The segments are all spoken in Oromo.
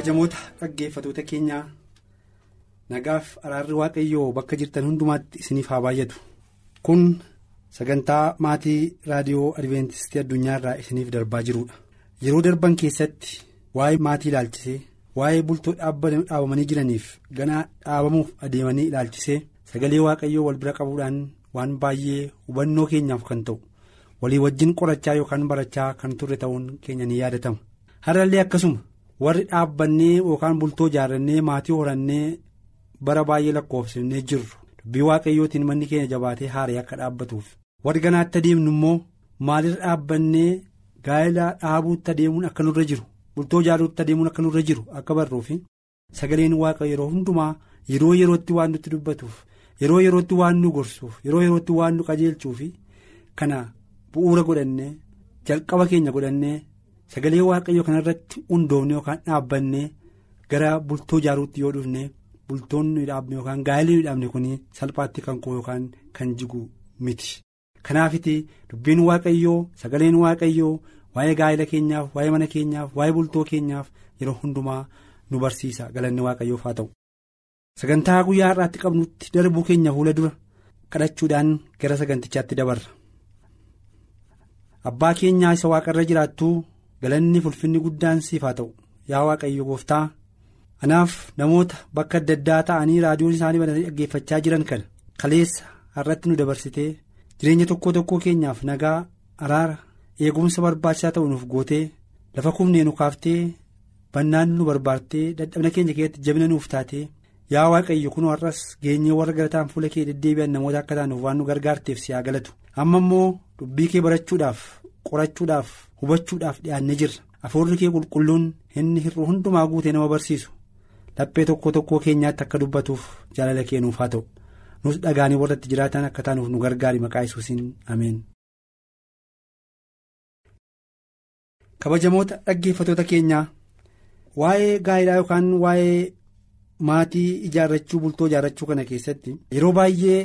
Kabajamoota dhaggeeffatoota keenyaa nagaaf araarri waaqayyoo bakka jirtan hundumaatti isiniif haa baay'atu. Kun sagantaa maatii raadiyoo adventistii addunyaarraa isiniif darbaa jirudha yeroo darban keessatti waa'ee maatii ilaalchisee waa'ee bultoo dhaabamanii jiraniif ganaa dhaabamuuf adeemanii ilaalchisee sagalee waaqayyoo wal bira qabuudhaan waan baay'ee hubannoo keenyaaf kan ta'u walii wajjin qorachaa yookaan barachaa kan turre ta'uun keenya ni yaadatama har'allee akkasuma. Warri dhaabbannee yookaan bultoo ijaarrannee maatii horannee bara baay'ee lakkoofsifnee jirru dubbii waaqayyootiin manni keenya jabaatee haaree akka dhaabbatuuf warri ganaatti adeemnu immoo maalirra dhaabbannee gaa'ela dhaabuutti adeemuun akka nurra jiru bultoo ijaaruutti adeemuun akka nurra jiru akka barruufi sagaleen waaqa yeroo hundumaa yeroo yerootti waan nutti dubbatuuf yeroo yerootti waan nu gorsuuf yeroo yerootti waan nu qajeelchuufi kana bu'uura godhannee jalqaba keenya godhannee. Sagalee waaqayyoo kanarratti hundoofne yookaan dhaabbannee gara bultoo ijaaruutti yoo dhufne bultoonni dhaabne yookaan gaa'elli dhaabne kun salphaatti kan koo yookaan kan jigu miti. kanaafiti dubbiin waaqayyoo sagaleen waaqayyoo waa'ee gaa'ela keenyaaf waa'ee mana keenyaaf waa'ee bultoo keenyaaf yeroo hundumaa nu barsiisa galanni waaqayyoof haa ta'u. sagantaa guyyaa har'aatti qabnutti darbuu keenya fuula dura kadhachuudhaan gara sagantichaatti dabarra. abbaa keenyaa isa waaqarra jiraattuu. Galanni fulfinni guddaan siif haa ta'u. Yaa waaqayyo gooftaa anaaf namoota bakka adda addaa ta'anii raadiyoon isaanii banatanii dhaggeeffachaa jiran kana kaleessa har'atti nu dabarsitee jireenya tokko tokkoo keenyaaf nagaa araara eegumsa barbaachisaa ta'u nuuf gootee lafa kufnee nu kaaftee bannaan nu barbaartee dadhabina keenya keessatti jabina nuuf taatee yaa waaqayyo kun har'as geenyee warra galataan fuula kee deddeebi'an namoota akka taanuuf waan nu gargaarteef si haa galatu. Amma immoo dubbii kee barachuudhaaf qorachuudhaaf. hubachuudhaaf dhiyaannee jirra afuurri kee qulqulluun inni hir'uu hundumaa guutee nama barsiisu laphee tokko tokkoo keenyaatti akka dubbatuuf jaalala keenuuf haa ta'u nus dhagaanii warra itti jiraatan akka taanuuf nu gargaari maqaa yesuusiin ameen. kabajamoota dhaggeeffatoota keenyaa waa'ee gaa'elaa yookaan waa'ee maatii ijaarrachuu bultoo ijaarrachuu kana keessatti yeroo baay'ee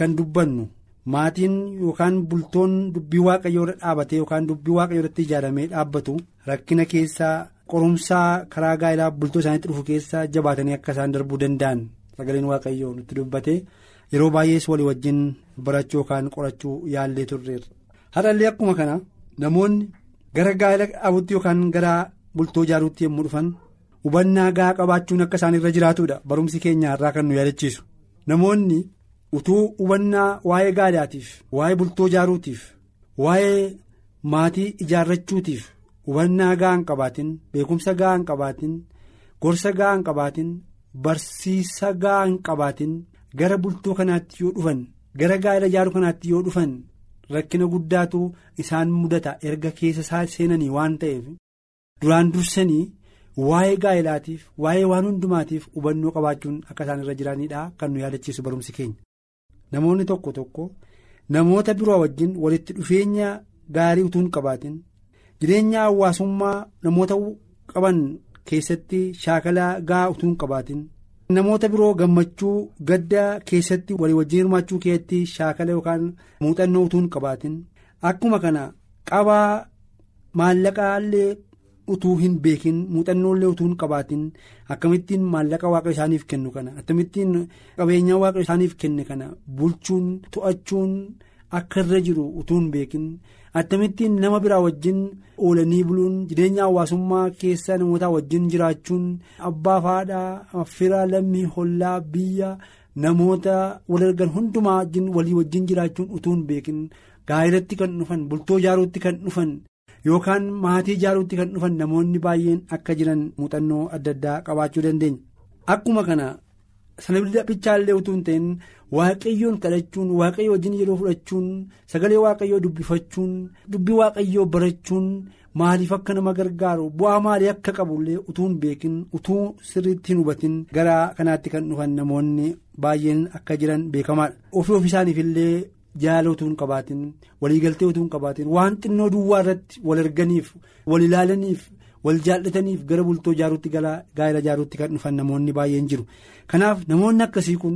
kan dubbannu. Maatiin yookaan bultoon dubbii waaqayyoo irra dhaabatee yookaan dubbii waaqayyoo irratti ijaaramee dhaabbatu rakkina keessaa qorumsaa karaa gaa'elaa bultoo isaaniitti dhufu keessaa jabaatanii akka isaan darbuu danda'an sagaleen waaqayyoo nutti dubbate yeroo baay'ees walii wajjin barachuu yookaan qorachuu yaallee turreerra. har'allee akkuma kana namoonni gara gaa'ela dhaabutti yookaan gara bultoo ijaaruutti yommuu dhufan hubannaa gahaa qabaachuun akka isaan irra jiraatudha barumsi keenya irraa kan nu yaadachiisu namoonni. Utuu hubannaa waa'ee gaa'elaatiif waa'ee bultoo ijaaruutiif waa'ee maatii ijaarrachuutiif hubannaa gahaa hin qabaatin beekumsa gahaa hin qabaatin gorsa gahaa hin qabaatin barsiisa gahaa hin qabaatin gara bultoo kanaatti yoo dhufan gara gaa'ela ijaaruu kanaatti yoo dhufan rakkina guddaatu isaan mudata erga keessa seenanii waan ta'eef duraan dursanii waa'ee gaa'elaatiif waa'ee waan hundumaatiif hubannoo qabaachuun akka isaan irra jiranidha kan nu yaadachiisu barumsi keenya. Namoonni tokko tokko namoota biroo wajjin walitti dhufeenya gaarii utuu hin qabaatin jireenya hawaasummaa namoota qaban keessatti shaakala gahaa utuu hin qabaatin namoota biroo gammachuu gadda keessatti walii wajjin hirmaachuu keessatti shaakala yookaan muuxannoo utuu hin qabaatin. Akkuma kana qabaa maallaqaallee utuu hin beekin muuxannoollee utuu hin qabaatin akkamittiin maallaqa waaqa isaaniif kennu kana akkamittiin qabeenya waaqa isaaniif kenne kana bulchuun to'achuun akka irra jiru utuu hin beekin akkamittiin nama biraa wajjin oolanii buluun jireenya hawaasummaa keessa namoota wajjin jiraachuun abbaa haadhaa fira lammii hollaa biyya namoota wal argan hundumaa walii wajjin jiraachuun utuu hin beekin gaa'elatti kan dhufan bultoo ijaaruutti kan dhufan. Yookaan maatii ijaaruutti kan dhufan namoonni baay'een akka jiran muuxannoo adda addaa qabaachuu dandeenya. Akkuma kana sana bichaallee utuu hin ta'in waaqayyoon kadhachuun waaqayyo wajjin yeroo fudhachuun sagalee waaqayyoo dubbifachuun dubbii waaqayyoo barachuun maaliif akka nama gargaaru bu'aa maalii akka qabullee utuu hin beekin utuu sirriitti hin hubatin gara kanaatti kan dhufan namoonni baay'een akka jiran beekamaadha. Ofii ofii isaaniifillee jaalala utuu hin qabaatin waliigaltee utuu hin qabaatin waan xinnoo duwwaa irratti wal erganiif wal ilaalaniif. wal jaallataniif gara bultoo jaaruutti gaa'ela jaaruutti kan dhufan namoonni baay'een jiru kanaaf namoonni akkasii kun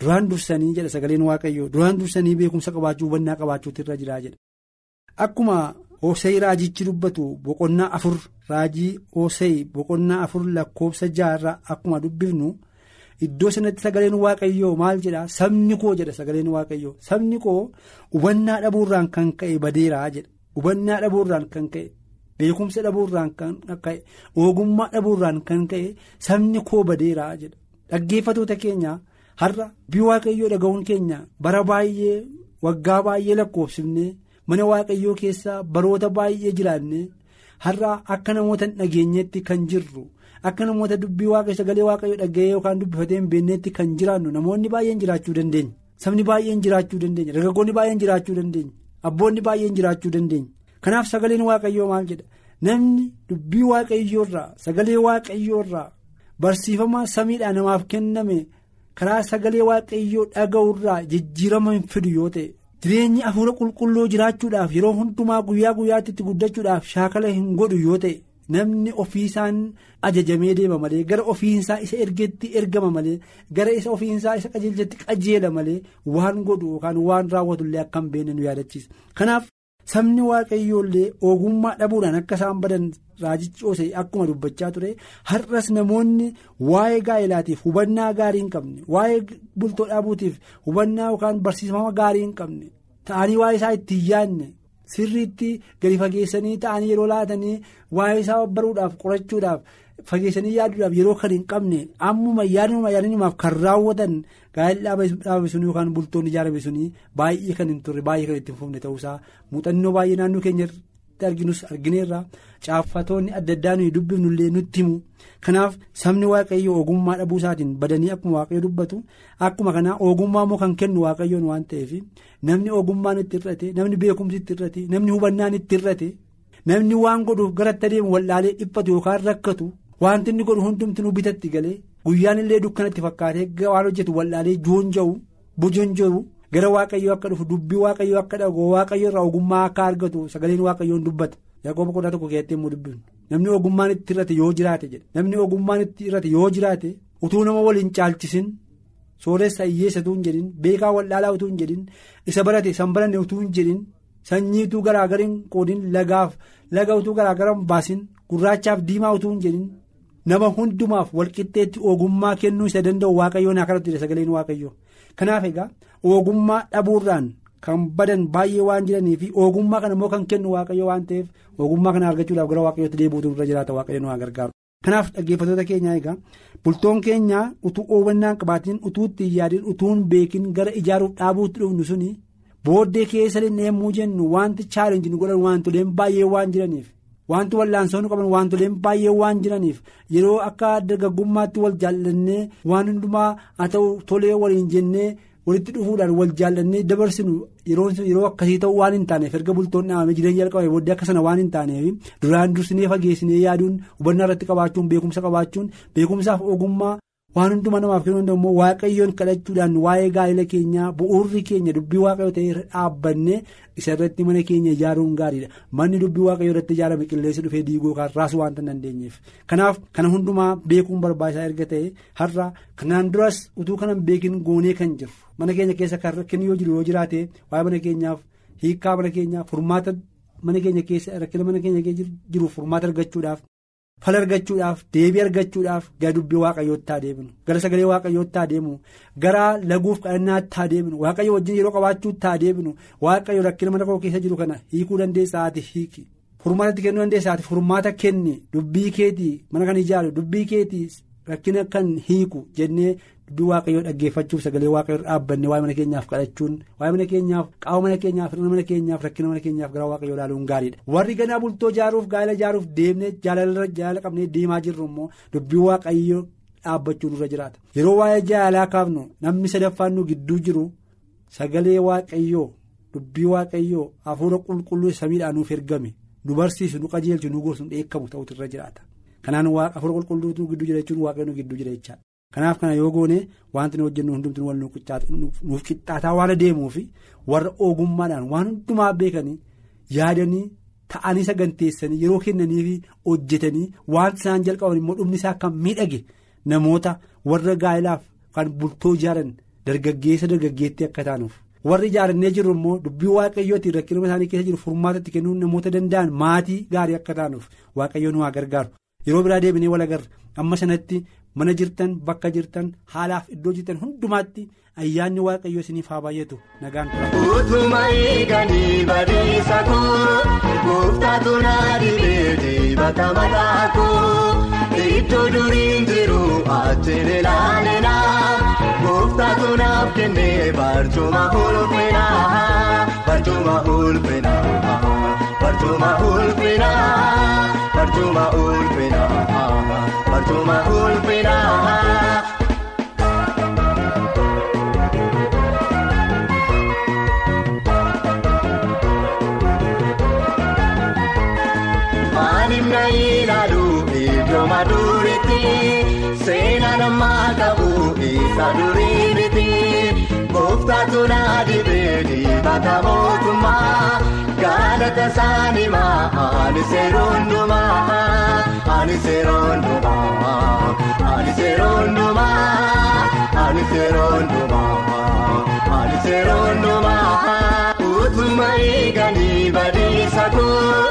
duraan dursanii jedha sagaleen waaqayyoo duraan dursanii beekumsa qabaachuu hubannaa qabaachuutu irra jiraa jedha akkuma hoosee raajichi dubbatu boqonnaa afur raajii hoosee boqonnaa afur lakkoofsa jaarraa akkuma dubbifnu iddoo sanatti sagaleen waaqayyoo maal jedha? Sabni koo jedha sagaleen waaqayyoo. Sabni koo hubannaa dhabuurraan kan ka'e badeeraa jedha. Hubannaa dhabuurraan kan ka'e. beekumsa dhabuurraan kan ka'e ogummaa dhabuurraan kan ka'e sabni koo badeeraa jedha. Dhaggeeffatoota keenya har'a bii waaqayyoo dhaga'uun keenya bara baay'ee waggaa baay'ee lakkoofsifne mana waaqayyoo keessaa baroota baay'ee jiraanne har'a akka namoota dhageenyetti kan jirru akka namoota dubbii waaqayyo sagalee waaqayyoo dhaga'ee yookaan dubbifatee hin beeknetti kan jiraannu namoonni baay'een jiraachuu dandeenya. Sabni baay'een jiraachuu dandeenya. Dargaggoonni baay'een jiraachuu dandeenya. Abboonni baay'een jiraachuu dandeenya. kanaaf sagaleen waaqayyoo maal jedha? Namni dubbii waaqayyoorraa sagalee waaqayyoorraa barsiifama samiidhaan namaaf kenname karaa sagalee waaqayyoo dhaga'urraa jijjiirama hin fidu yoo ta'e jireenyi hafuura qulqulluu jiraachuudhaaf yeroo hundumaa guyyaa guyyaatti guddachuudhaaf shaakala hin godhu yoo ta'e namni ofiisaan ajajamee deema malee gara ofiisaa isa ergetti ergama malee gara isa ofiisaa isa qajeelchatti qajeela malee waan godhu yookaan waan raawwatullee akka hin beekne nu yaadachiisa kanaaf. sabni waaqayyoollee ogummaa dhabuudhaan akka isaan badan raajichi hoosee akkuma dubbachaa ture har'as namoonni waa'ee gaa'elaatiif hubannaa gaarii hin qabne waa'ee bultoo dhaabuutiif hubannaa yookaan barsiifama gaarii hin qabne ta'anii waa'ee isaa itti hin yaadne sirriitti gadi fageessanii ta'anii yeroo laatanii waa'ee isaa baruudhaaf qorachuudhaaf fageessanii yaaduudhaaf yeroo kan hin qabne ammuma yaaduma yaadanimaaf kan raawwatan gaa'ela dhaabame sun yookaan bultoonni ijaarame sun baay'ee kan hin turre baay'ee kan itti fufne ta'uusaa muuxannoo baay'ee naannoo keenyatti arginus argineerra caaffatoonni adda addaa nuyi dubbifnullee nutti himu kanaaf sabni waaqayyoo ogummaa dhabuu isaatiin badanii akkuma waaqayyo dubbatu akkuma kanaa ogummaa immoo kan kennu waaqayyoon waan ta'eef namni ogummaan itti hir'ate namni beekumsi itti hir'ate namni hubannaan itti hir'ate namni waan godhuuf garatti adeemu wallaalee dhiphatu yookaan rakkatu. wanti inni godhu hundumti nu bitatti galee guyyaan illee dukkanatti fakkaatee waan hojjetu wallaalee joonja'u bojonjoru gara waaqayyoo akka dhufu dubbii waaqayyoo akka dhagoo waaqayyo irraa ogummaa akka argatu sagaleen waaqayyoon dubbata. Yaaqooba boqonnaa tokko keessatti immoo dubbifnu namni ogummaan itti hir'ate yoo jiraate jedhe. Namni ogummaan itti hir'ate yoo jiraate utuu nama waliin caalchisin sooressa hiyyeessa utuu hin jedhin beekaa wallaalaa utuu hin jedhin isa barate san baranne utuu hin jedhin sanyii utuu garaagariin qoodin lagaaf laga utuu garaagaran baasin gurraachaaf diimaa utuu hin jedhin. nama hundumaaf walqixxeetti ogummaa kennuu isa danda'u waaqayyoon kadhatu sagaleen waaqayyoo. Kanaaf egaa ogummaa dhabuurraan kan badan baay'ee waan jiranii fi ogummaa kana immoo kan kennu waaqayyo waan ta'eef ogummaa kana argachuudhaaf gara waaqayyootti deebi'uutu irra jiraata waaqayyoon haa gargaaru. kanaaf dhaggeeffatoota keenyaa egaa bultoon keenyaa utuu hubannaan qabaatiin utuu itti yaadin utuu hin beekin gara ijaaruuf dhaabuutti dhufnu suni booddee keessa deemuu jennu wanti chaalenjii nu godhan wantoleen baay'ee waan jiraniif. wanti wal'aansoo nu qaban wantoleen baay'ee waan jiraniif yeroo akka dargaggummaatti wal jaallannee waan hundumaa haa ta'u tolee waliin jennee walitti dhufuudhaan wal jaallannee dabarsinu yeroo akkasii ta'uu waan hin taaneef erga bultoon dhaabamee jireenya jalqabame booddee akka sana waan hin taaneef duraan dursinee fageessinee yaaduun hubannaa irratti qabaachuun beekumsa qabaachuun beekumsaaf ogummaa. Waan hundumaa namaaf kennu immoo waaqayyoon kadhachuudhaan waa'ee gaa'ela keenyaa bu'uurri keenya dubbii waaqayyoo ta'ee dhaabbanne isa irratti mana keenya ijaaruun gaariidha manni dubbii waaqayyoo irratti ijaarame qilleensi dhufee diiguu raasuu waan hin dandeenyeef kanaaf kana hundumaa beekuun barbaachisaa erga ta'e har'a kanaan duras utuu kanan beekin goonee kan jiru mana keenya keessa kan rakkinni yoo jiru yoo jiraate waa'ee mana keenyaaf hiikaa mana keenyaaf furmaata mana keenya keessa rakkina mana keenya keessa jiru furmaata argachuudhaaf. Fala argachuudhaaf deebii argachuudhaaf gara dubbii waaqayyootti adeemnu gara sagalee waaqayyootti adeemnu gara laguuf kadhannaatti adeemnu waaqayyo wajjin yeroo qabaachuutti adeemnu waaqayyo rakkina mana koo keessa jiru kana hiikuu dandeessaa ati hiiki furmaatatti kennuu dandeessaa ati furmaata kenni dubbii keetii mana kan ijaaru dubbii keetii rakkina kan hiiku jennee dubbii waaqayyoo dhaggeeffachuuf sagalee waaqayyoo dhaabbanne waa'ee mana keenyaaf kadhachuun waa'ee mana keenyaaf qaama mana keenyaaf hir'ina mana keenyaaf rakkina mana keenyaaf gara waaqayyoo ilaaluun gaariidha. Warri ganaa bultoo ijaaruuf gaa'ela ijaaruuf deemnee jaalala jaalala qabnee deemaa jirru immoo dubbii waaqayyoo dhaabbachuu nurra jiraata. Yeroo waa'ee jaalalaa kaafnu namni sadaffaan nu gidduu jiru sagalee waaqayyoo dubbii waaqayyoo hafuura qulqulluu samiidhaan nuuf ergame nu barsiisu nu qajeelchu nu gorsu nu dheekkamu ta'utu irra jiraata. Kanaan hafuura qulqulluutu gidduu jira jechuun waaqayyo nu gidduu jira jechaadha kanaaf kana yoo goone wanti nu hojjennu hundumtuu wal nuuf qixxaataa waan adeemuuf warra ogummaadhaan waan hundumaa beekanii yaadanii. ta'anii saganteessanii yeroo kennanii fi hojjetanii waan isaan jalqaban immoo dhumni isaa akka miidhage namoota warra gaa'ilaaf kan bultoo ijaaran dargaggeessa dargaggeettii akka taanuuf warri ijaarannee jiru immoo dubbii waaqayyootiin rakkinuma isaanii keessa jiru furmaatatti kennuun namoota danda'an maatii gaarii akka taanuuf waaqayyoon waa gargaaru yeroo biraa deebinee wal agarra amma sanatti mana jirtan bakka jirtan haalaaf iddoo jirtan hundumaatti. ayyaanni waaqayyo isiniif haa baay'atu nagaan tura. Utuma eeganii badiisa koo gooftaatu naa dhibee dibata mataa koo iddoo duriin jiru achiin ilaalinaa gooftaatu naaf kennee barcuma ulfinaa barcuma ulfinaa barcuma ulfinaa barcuma ulfinaa barcuma ulfinaa. Maanimna ilaalu iddoo maduuritti seenaa namaa qabu isa durii miti gooftaatu naa dhibee dibata mootummaa galata isaanii maali seeroondumaa ani seeroondumaa ani seeroondumaa ani seeroondumaa ani seeroondumaa utuma eeganii badiisa koo.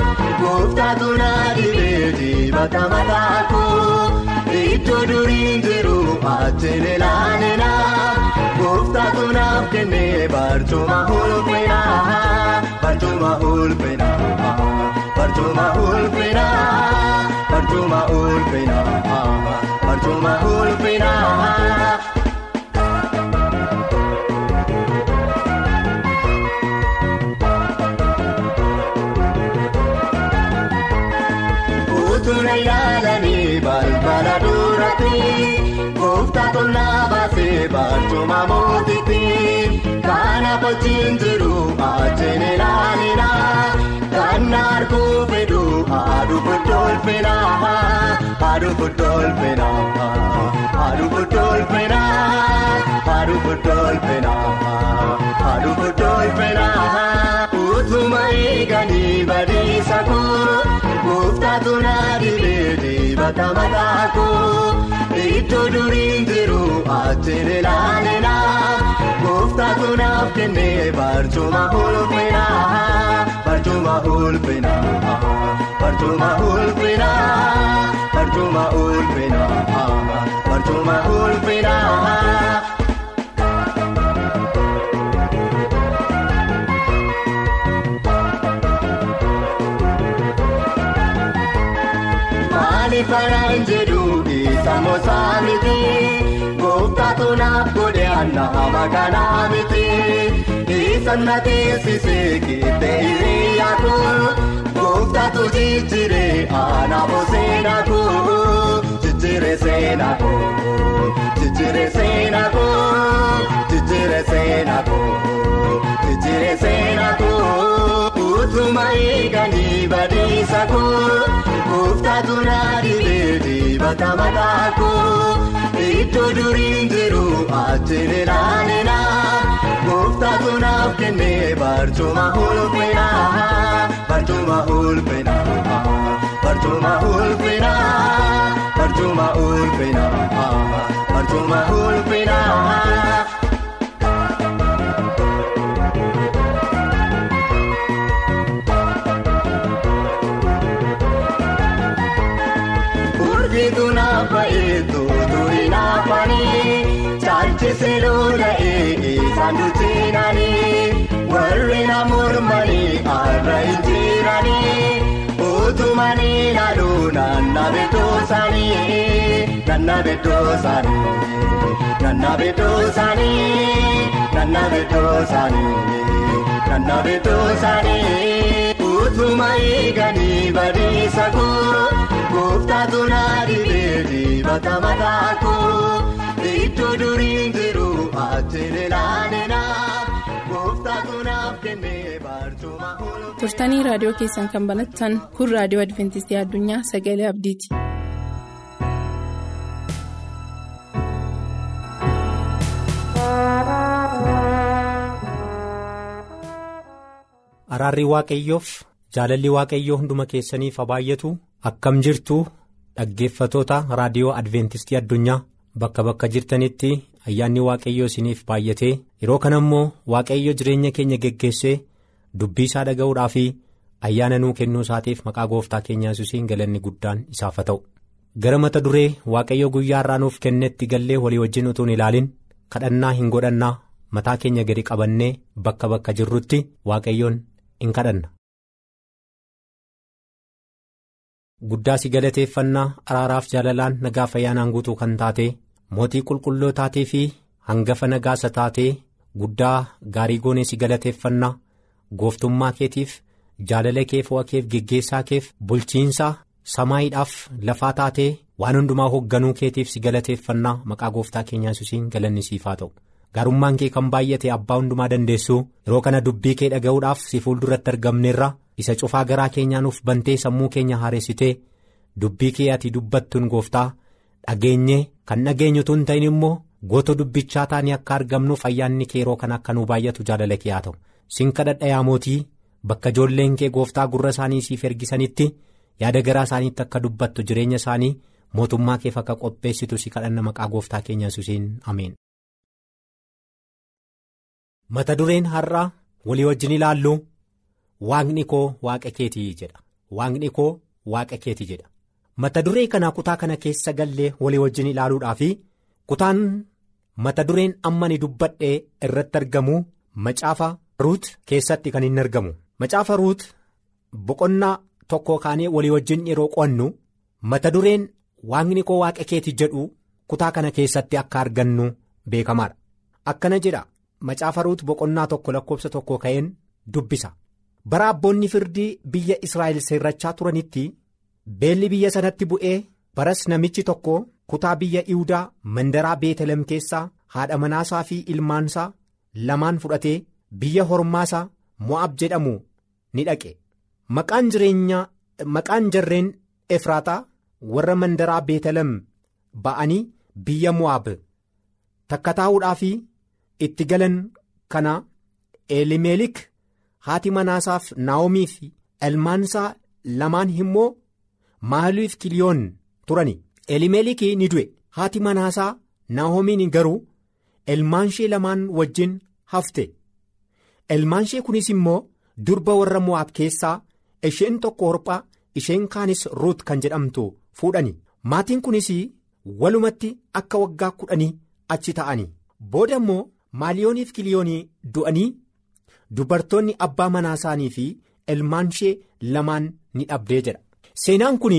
Gooftaatu naa dhibee dibata mataa koo iddoo duriin jiru achiin ilaalinaa gooftaatu naaf kennee barcuma ulfinaa barcuma ulfinaa barcuma ulfinaa barcuma ulfinaa barcuma ulfinaa. Tuna ilaalanii balbala duratti gooftaa tolnaa baasee barcuma mootitti kana wajjin jiru achiin fuddolfinaa haadhu fuddolfinaa haadhu fuddolfinaa haadhu fuddolfinaa haadhu fuddolfinaa utuma eeganii badiisa koo. Gooftaatu naa dhibee dibata mataa koo iddoo duriin jiru achiin ilaalinaa gooftaatu naaf kennee barcuma ulfinaa barcuma ulfinaa barcuma ulfinaa barcuma ulfinaa barcuma ulfinaa. Faraan jedhu isa moosaa miti gooftaatu naaf godhe nama kanaa miti isa na teessisee kittee hiriyaa koo gooftaatu jijjiire anaafoo seenaa koo jijjiire seenaa koo jijjiire seenaa koo jijjiire seenaa koo jijjiire seenaa koo utuma eeganii badiisa koo. Gooftaatu naa dhibee dibata mataa koo iddoo duriin jiru achiin ilaalinaa gooftaatu naaf kennee barcuma ulfinaa barcuma ulfinaa barcuma ulfinaa barcuma ulfinaa barcuma ulfinaa. Urgitu nafa eetu turi nafani caalchisee lola'ee isaan duutinani warri na mormani arra injirani utumani laaluu nanna beektoosaani nanna beektoosaani nanna beektoosaani nanna beektoosaani nanna beektoosaani utuma eeganii badiisa koo. Gooftaatu naa dhibee uffata mataako iddoo duriin jiru achiin ilaalina gooftaatu naaf kennee barcuma ol. turtanii raadiyoo keessan kan banattan kun raadiyoo adventistii addunyaa sagalee abdiiti. Araarri waaqayyoof jaalalli waaqayyoo hunduma keessaniif baay'atu akkam jirtu dhaggeeffatoota raadiyoo adventistii addunyaa bakka bakka jirtanitti ayyaanni waaqayyoo isiniif baay'atee yeroo kana immoo waaqayyo jireenya keenya geggeessee dubbii isaa dhaga'uudhaa fi ayyaana nuu kennuu isaatiif maqaa gooftaa keenyaa yesuusiin galanni guddaan isaaf ta'u gara mata duree waaqayyo guyyaa irraa nuuf kennetti gallee walii wajjin utuu hin ilaalin kadhannaa hin godhannaa mataa keenya gadi qabannee bakka bakka jirrutti waaqayyoon in kadhanna. Guddaa si galateeffannaa araaraaf jaalalaan nagaaf ayyaanaan guutuu kan taate mootii qulqullootaatii fi hangafa nagaasa taatee guddaa gaarii goonee si galateeffannaa gooftummaa keetiif jaalala kee fo'a keef geggeessaa keef bulchiinsa samaayiidhaaf lafaa taatee waan hundumaa hoogganuu keetiif si galateeffannaa maqaa gooftaa keenyaa yesuusiin galanni siif haa ta'u. gaarummaan kee kan baay'ate abbaa hundumaa dandeessu yeroo kana dubbii kee dhaga'uudhaaf si fuulduratti argamneerra isa cufaa garaa keenyaa nuuf bantee sammuu keenya haaressitee dubbii kee ati dubbattuun gooftaa dhageenyee kan dhageenyutu hin ta'in immoo goota dubbichaa taanii akka argamnuuf ayyaanni kee yeroo kana akka nuu baay'atu jaalala kee haa ta'u sin kadhadha yaa mootii bakka ijoolleen kee gooftaa gurra isaanii siif ergisanitti yaada garaa isaaniitti akka dubbattu jireenya isaanii mootummaa keef akka qopheessitu si kadhanna maqaa gooftaa keenya yesuusiin ameen. mata dureen har'a walii wajjin ilaallu waaqni koo waaqa keetii jedha. Waaqni koo waaqa keetii jedha. Mata duree kana kutaa kana keessa gallee walii wajjin ilaaluudhaaf kutaan mata dureen amma ni dubbadhee irratti argamu macaafa ruut keessatti kan inni argamu. Macaafa ruut boqonnaa tokko kaanee walii wajjin yeroo qo'annu mata dureen waaqni koo waaqa keetii jedhu kutaa kana keessatti akka argannu beekamaadha. Akkana jedha. Macaafa ruut boqonnaa tokko lakkoofsa tokko ka'een dubbisa bara abboonni firdii biyya Israa'el seerrachaa turanitti beelli biyya sanatti bu'ee baras namichi tokko kutaa biyya Iwudaa mandaraa Beetelem keessaa haadha manaasaa fi ilmaansaa lamaan fudhatee biyya hormaasaa Mo'aab jedhamu ni dhaqe maqaan jarreen Efraataa warra mandaraa Beetelem ba'anii biyya Mo'aab takka taa'uudhaaf. itti galan kana elimeelik haati manaasaaf naa'omii fi ilmaansaa lamaan immoo maaliif kiliyoon turani elimeelik ni du'e. Haati manaasaa naa'omiin garuu ilmaanshee lamaan wajjin hafte. Ilmaanshee kunis immoo durba warra mo'aab keessaa isheen tokko horphaa isheen kaanis ruut kan jedhamtu fuudhani maatiin kunis walumatti akka waggaa kudhanii achi ta'ani booda immoo. maaliyooniif kiliyoonii du'anii dubartoonni abbaa manaa isaanii fi ilmaanshee lamaan ni dhabdee jedha seenaan kun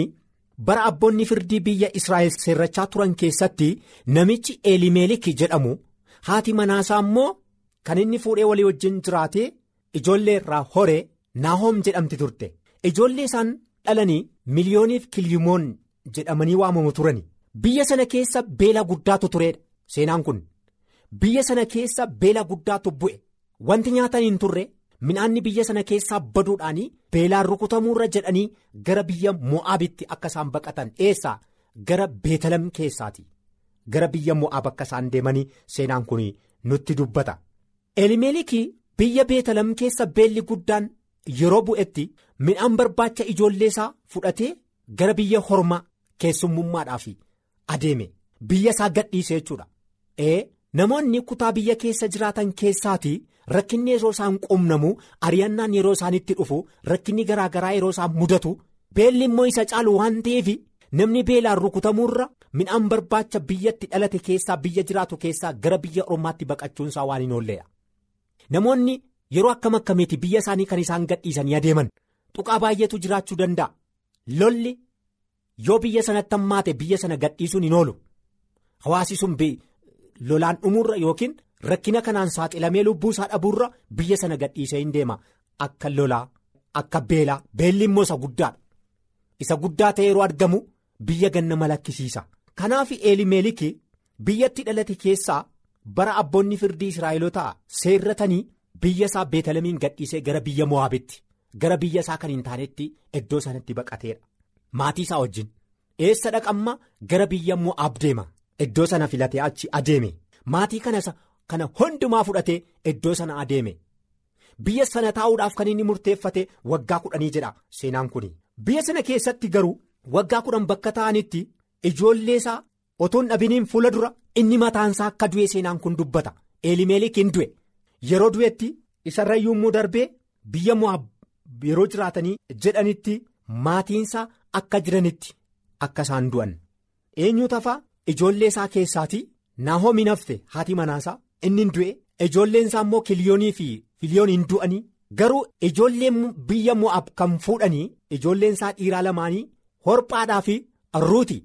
bara abboonni firdii biyya israa'el seerrachaa turan keessatti namichi elimeelik jedhamu haati manaasaa immoo kan inni fuudhee walii wajjin jiraatee ijoollee irraa horee naahoom jedhamti turte. Ijoollee isaan dhalanii miliyooniif kiliyimoon jedhamanii waamamu turani biyya sana keessa beela guddaatu tureedha. Seenaan kun. biyya sana keessa beela guddaatu bu'e wanti nyaatan hin turre midhaanni biyya sana keessaa baduudhaanii beelaan rukutamuurra jedhanii gara biyya mo'aabitti akka isaan baqatan eessaa gara beetalam keessaati gara biyya mo'aab akka isaan deemanii seenaan kun nutti dubbata. elimeelikii biyya beetalam keessa beelli guddaan yeroo bu'etti midhaan barbaacha ijoollee isaa fudhatee gara biyya hormaa keessummummaadhaaf adeeme biyya isaa gadhiise jechuudha. Namoonni kutaa biyya keessa jiraatan keessaati rakkinni yeroo isaan qunnamu ari'annaan yeroo isaanitti dhufu rakkinni garaa garaa yeroo isaan mudatu beelli immoo isa caalu waan ta'eef namni beelaan rukutamuurra midhaan barbaacha biyyatti dhalate keessaa biyya jiraatu keessaa gara biyya ormaatti baqachuunsaa waan hin oolleedha. namoonni yeroo akkam akkamiiti biyya isaanii kan isaan gadhiisanii adeeman? Tuqaa baay'eetu jiraachuu danda'a. Lolli yoo biyya sanatti hammaate biyya sana gadhiisuun hin oolu. Hawaasi sun lolaan dhumuurra yookiin rakkina kanaan saaxilamee lubbuu isaa dhabuurra biyya sana gadhiisee hin deema. Akka lolaa akka beelaa beelli immoo isa guddaadha. Isa guddaa ta'e yeroo argamu biyya ganna malakkisiisa. Kanaaf eelimeeliki biyyatti dhalate keessaa bara abboonni firdii israa'elotaa seerratanii biyya isaa beetalamiin gadhiisee gara biyya mo'aabitti gara biyya isaa kan hin taanetti iddoo sanatti baqateedha maatii isaa wajjin eessa dhaqamma? Gara biyya mo'aab deema iddoo sana filatee achi adeeme. Maatii kana hundumaa fudhatee iddoo sana adeeme. Biyya sana taa'uudhaaf kan inni murteeffate waggaa kudhanii jedha seenaan kun biyya sana keessatti garuu waggaa kudhan bakka ta'anitti ijoollee isaa otoon dhabiniin fuula dura inni mataansaa akka du'e seenaan kun dubbata. Eelimeelik hin du'e. Yeroo du'etti isarra yommuu darbee biyya mo'aab yeroo jiraatanii jedhanitti maatiinsaa akka jiranitti akka isaan du'an. Eenyu tafaa ijoollee isaa keessaatii naahoomi nafte haati manaasaa inni hin du'e. Ijoolleen isaa immoo kiliyoonii fi filiyooniin du'anii. Garuu ijoolleen biyya mo'aab kan fuudhanii ijoolleen isaa dhiiraa lamaanii horphaadhaa fi ruuti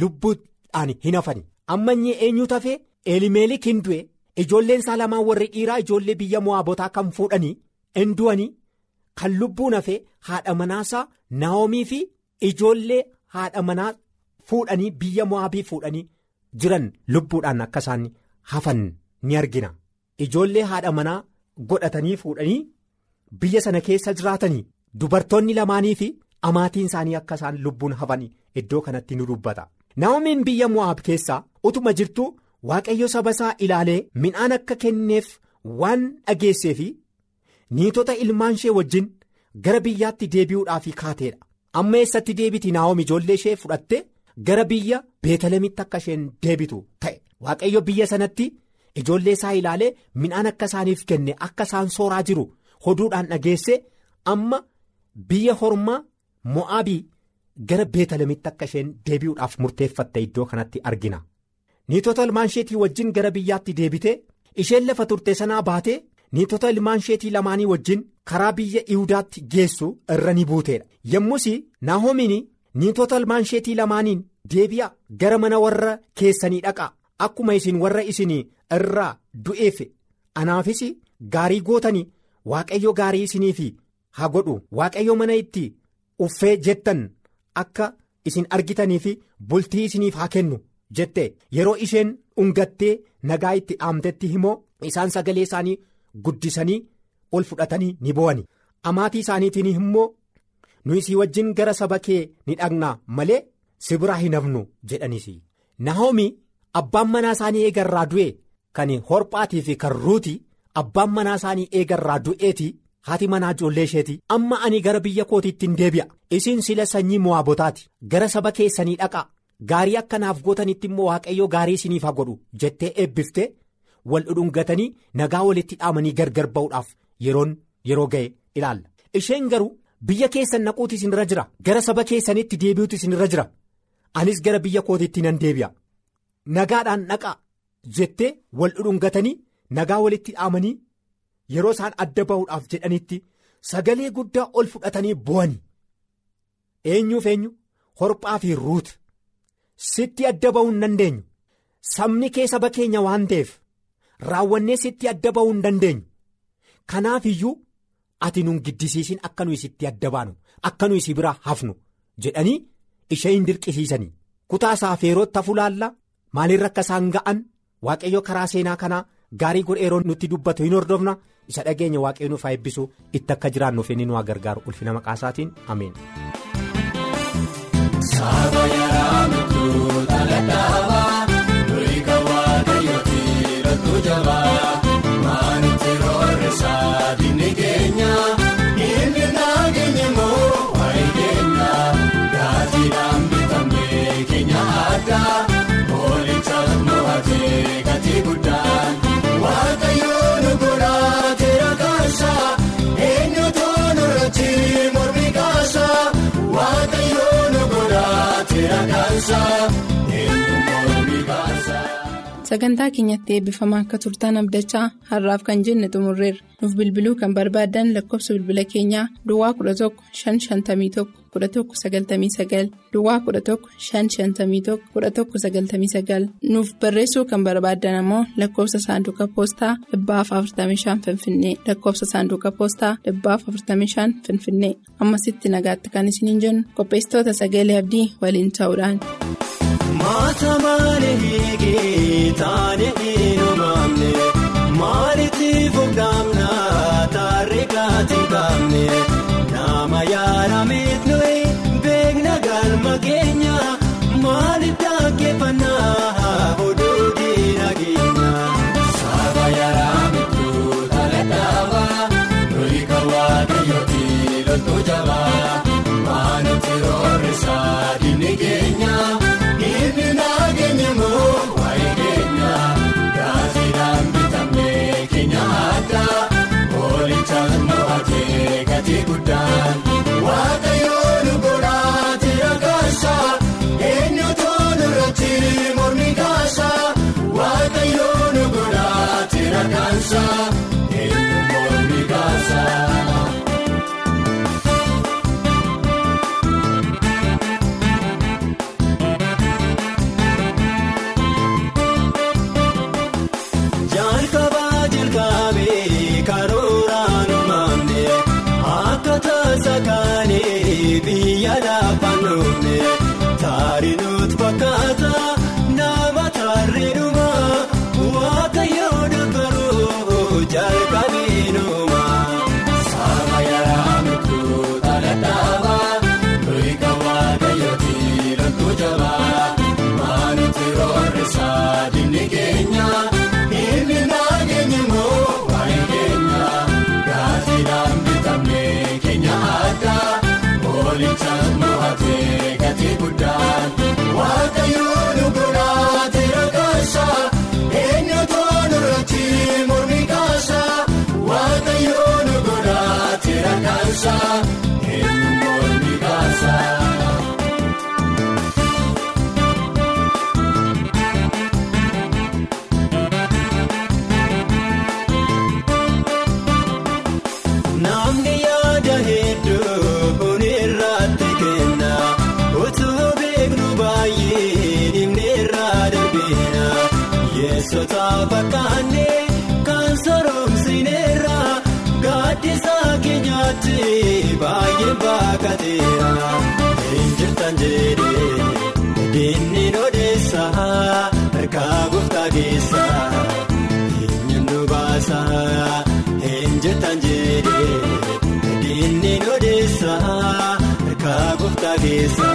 lubbuudhaan hin hafani amma inni eenyu tafee eelimeelik hin du'e. Ijoolleen isaa lamaan warri dhiiraa ijoollee biyya mo'aabotaa kan fuudhanii hin du'anii? Kan lubbuun hafee haadha manaasaa naa'omii fi ijoollee haadha manaa fuudhanii biyya mo'aabii fuudhanii jiran lubbuudhaan akka isaan hafan ni argina. Ijoollee haadha manaa godhatanii fuudhanii biyya sana keessa jiraatanii dubartoonni lamaanii fi amaatiin isaanii akka isaan lubbuun hafan iddoo kanatti nu dubbata. Naa'omiin biyya mo'aab keessaa utuma jirtu waaqayyo saba isaa ilaalee midhaan akka kenneef waan dhageessee fi niitota ilmaan ishee wajjin gara biyyaatti deebi'uudhaaf kaateedha amma eessatti deebiti naa'om ijoollee ishee fudhatte gara biyya beetalemitti akka isheen deebitu ta'e. Waaqayyo biyya sanatti ijoollee isaa ilaalee midhaan akka isaaniif kenne akka isaan sooraa jiru hoduudhaan dhageesse amma biyya hormaa mo'aabii gara beetalemitti akka isheen deebi'uudhaaf murteeffatte iddoo kanatti argina. Niitota ilmaan isheetii wajjin gara biyyaatti deebite isheen lafa turte sanaa baatee niitota ilmaan isheetii lamaanii wajjin karaa biyya ihudaatti geessu irra ni buuteedha. Yommus naahomiin niitota ilmaan isheetii lamaaniin deebi'a gara mana warra keessanii dhaqa. Akkuma isin warra isin irraa du'eef anaafis gaarii gootanii waaqayyo gaarii isiniif haa godhu. Waaqayyo mana itti uffee jettan akka isin argitanii fi bultii isiniif haa kennu jette. Yeroo isheen dhungattee nagaa itti dhaamtetti himoo isaan sagalee isaanii guddisanii ol fudhatanii ni bo'ani amaatii isaaniitiin immoo nu isii wajjin gara saba kee ni dhaqnaa malee si biraa hin hafnu jedhanis nahoomi abbaan manaa isaanii eegarraa du'e kan horphaatii fi kan ruuti abbaan manaa isaanii eegarraa du'eeti haati manaa ijoollee isheeti. Amma ani gara biyya kootiitti hin deebi'a. Isin sila sanyii mo'aabotaati. Gara saba keessanii dhaqa. Gaarii akkanaaf gootanitti immoo waaqayyo gaarii isiniif haa godhu jettee eebbifte wal dhudhungatanii nagaa walitti dhaamanii gargar ba'uudhaaf yeroon yeroo ga'e ilaalla. Isheen garuu biyya keessan naquuti isinirra jira. Gara saba keessanitti deebi'uutu isinirra jira. Anis gara biyya kootiitti nan deebi'a. Nagaadhaan dhaqa jettee wal dhudhungatanii nagaa walitti dhaamanii yeroo isaan adda ba'uudhaaf jedhanitti sagalee guddaa ol fudhatanii bo'ani eenyuuf eenyu? Horphaa fi ruut. Sitti adda ba'uu hin dandeenyu sabni kee saba keenya waan ta'eef raawwannee sitti adda ba'uu hin dandeenyu kanaaf iyyuu ati nun giddisiisin akka nuyi sitti adda baanu akka nuyi si biraa hafnu jedhanii ishee hin dirqisiisanii. Kutaa saafeerootti hafulaallaa maalirra akka isaan ga'an? Waaqayyo karaa seenaa kanaa gaarii godheeroon nutti dubbatu hin hordofna? Isa dhageenya waaqayyo nuuf haa eebbisu itti akka jiraannuuf inni nu gargaaru ulfina maqaa isaatiin ameen. Sagantaa keenyatti eebbifamaa akka turtan abdachaa har'aaf kan jenne xumurreerra. Nuuf bilbiluu kan barbaaddan lakkoofsa bilbila keenyaa duwwaa 11 551 1199 duwwaa 11 551 1199 nuuf barreessuu kan barbaaddan ammoo lakkoofsa saanduqa poostaa 45 finfinnee lakkoofsa saanduqa poostaa 45 finfinnee. Ammasitti nagaatti kan isiniin jennu qopheessitoota sagalee abdii waliin ta'uudhaan. maatamaa ni hiikii taane dhiiroo. alcanza casa, en gol mi casa. Kanaafii baay'ee baakateera injirtaan jedhee inni odeessa harkaa gooftaa keessa inni nu baasa injirtaan jedhee inni odeessa harkaa gooftaa keessa.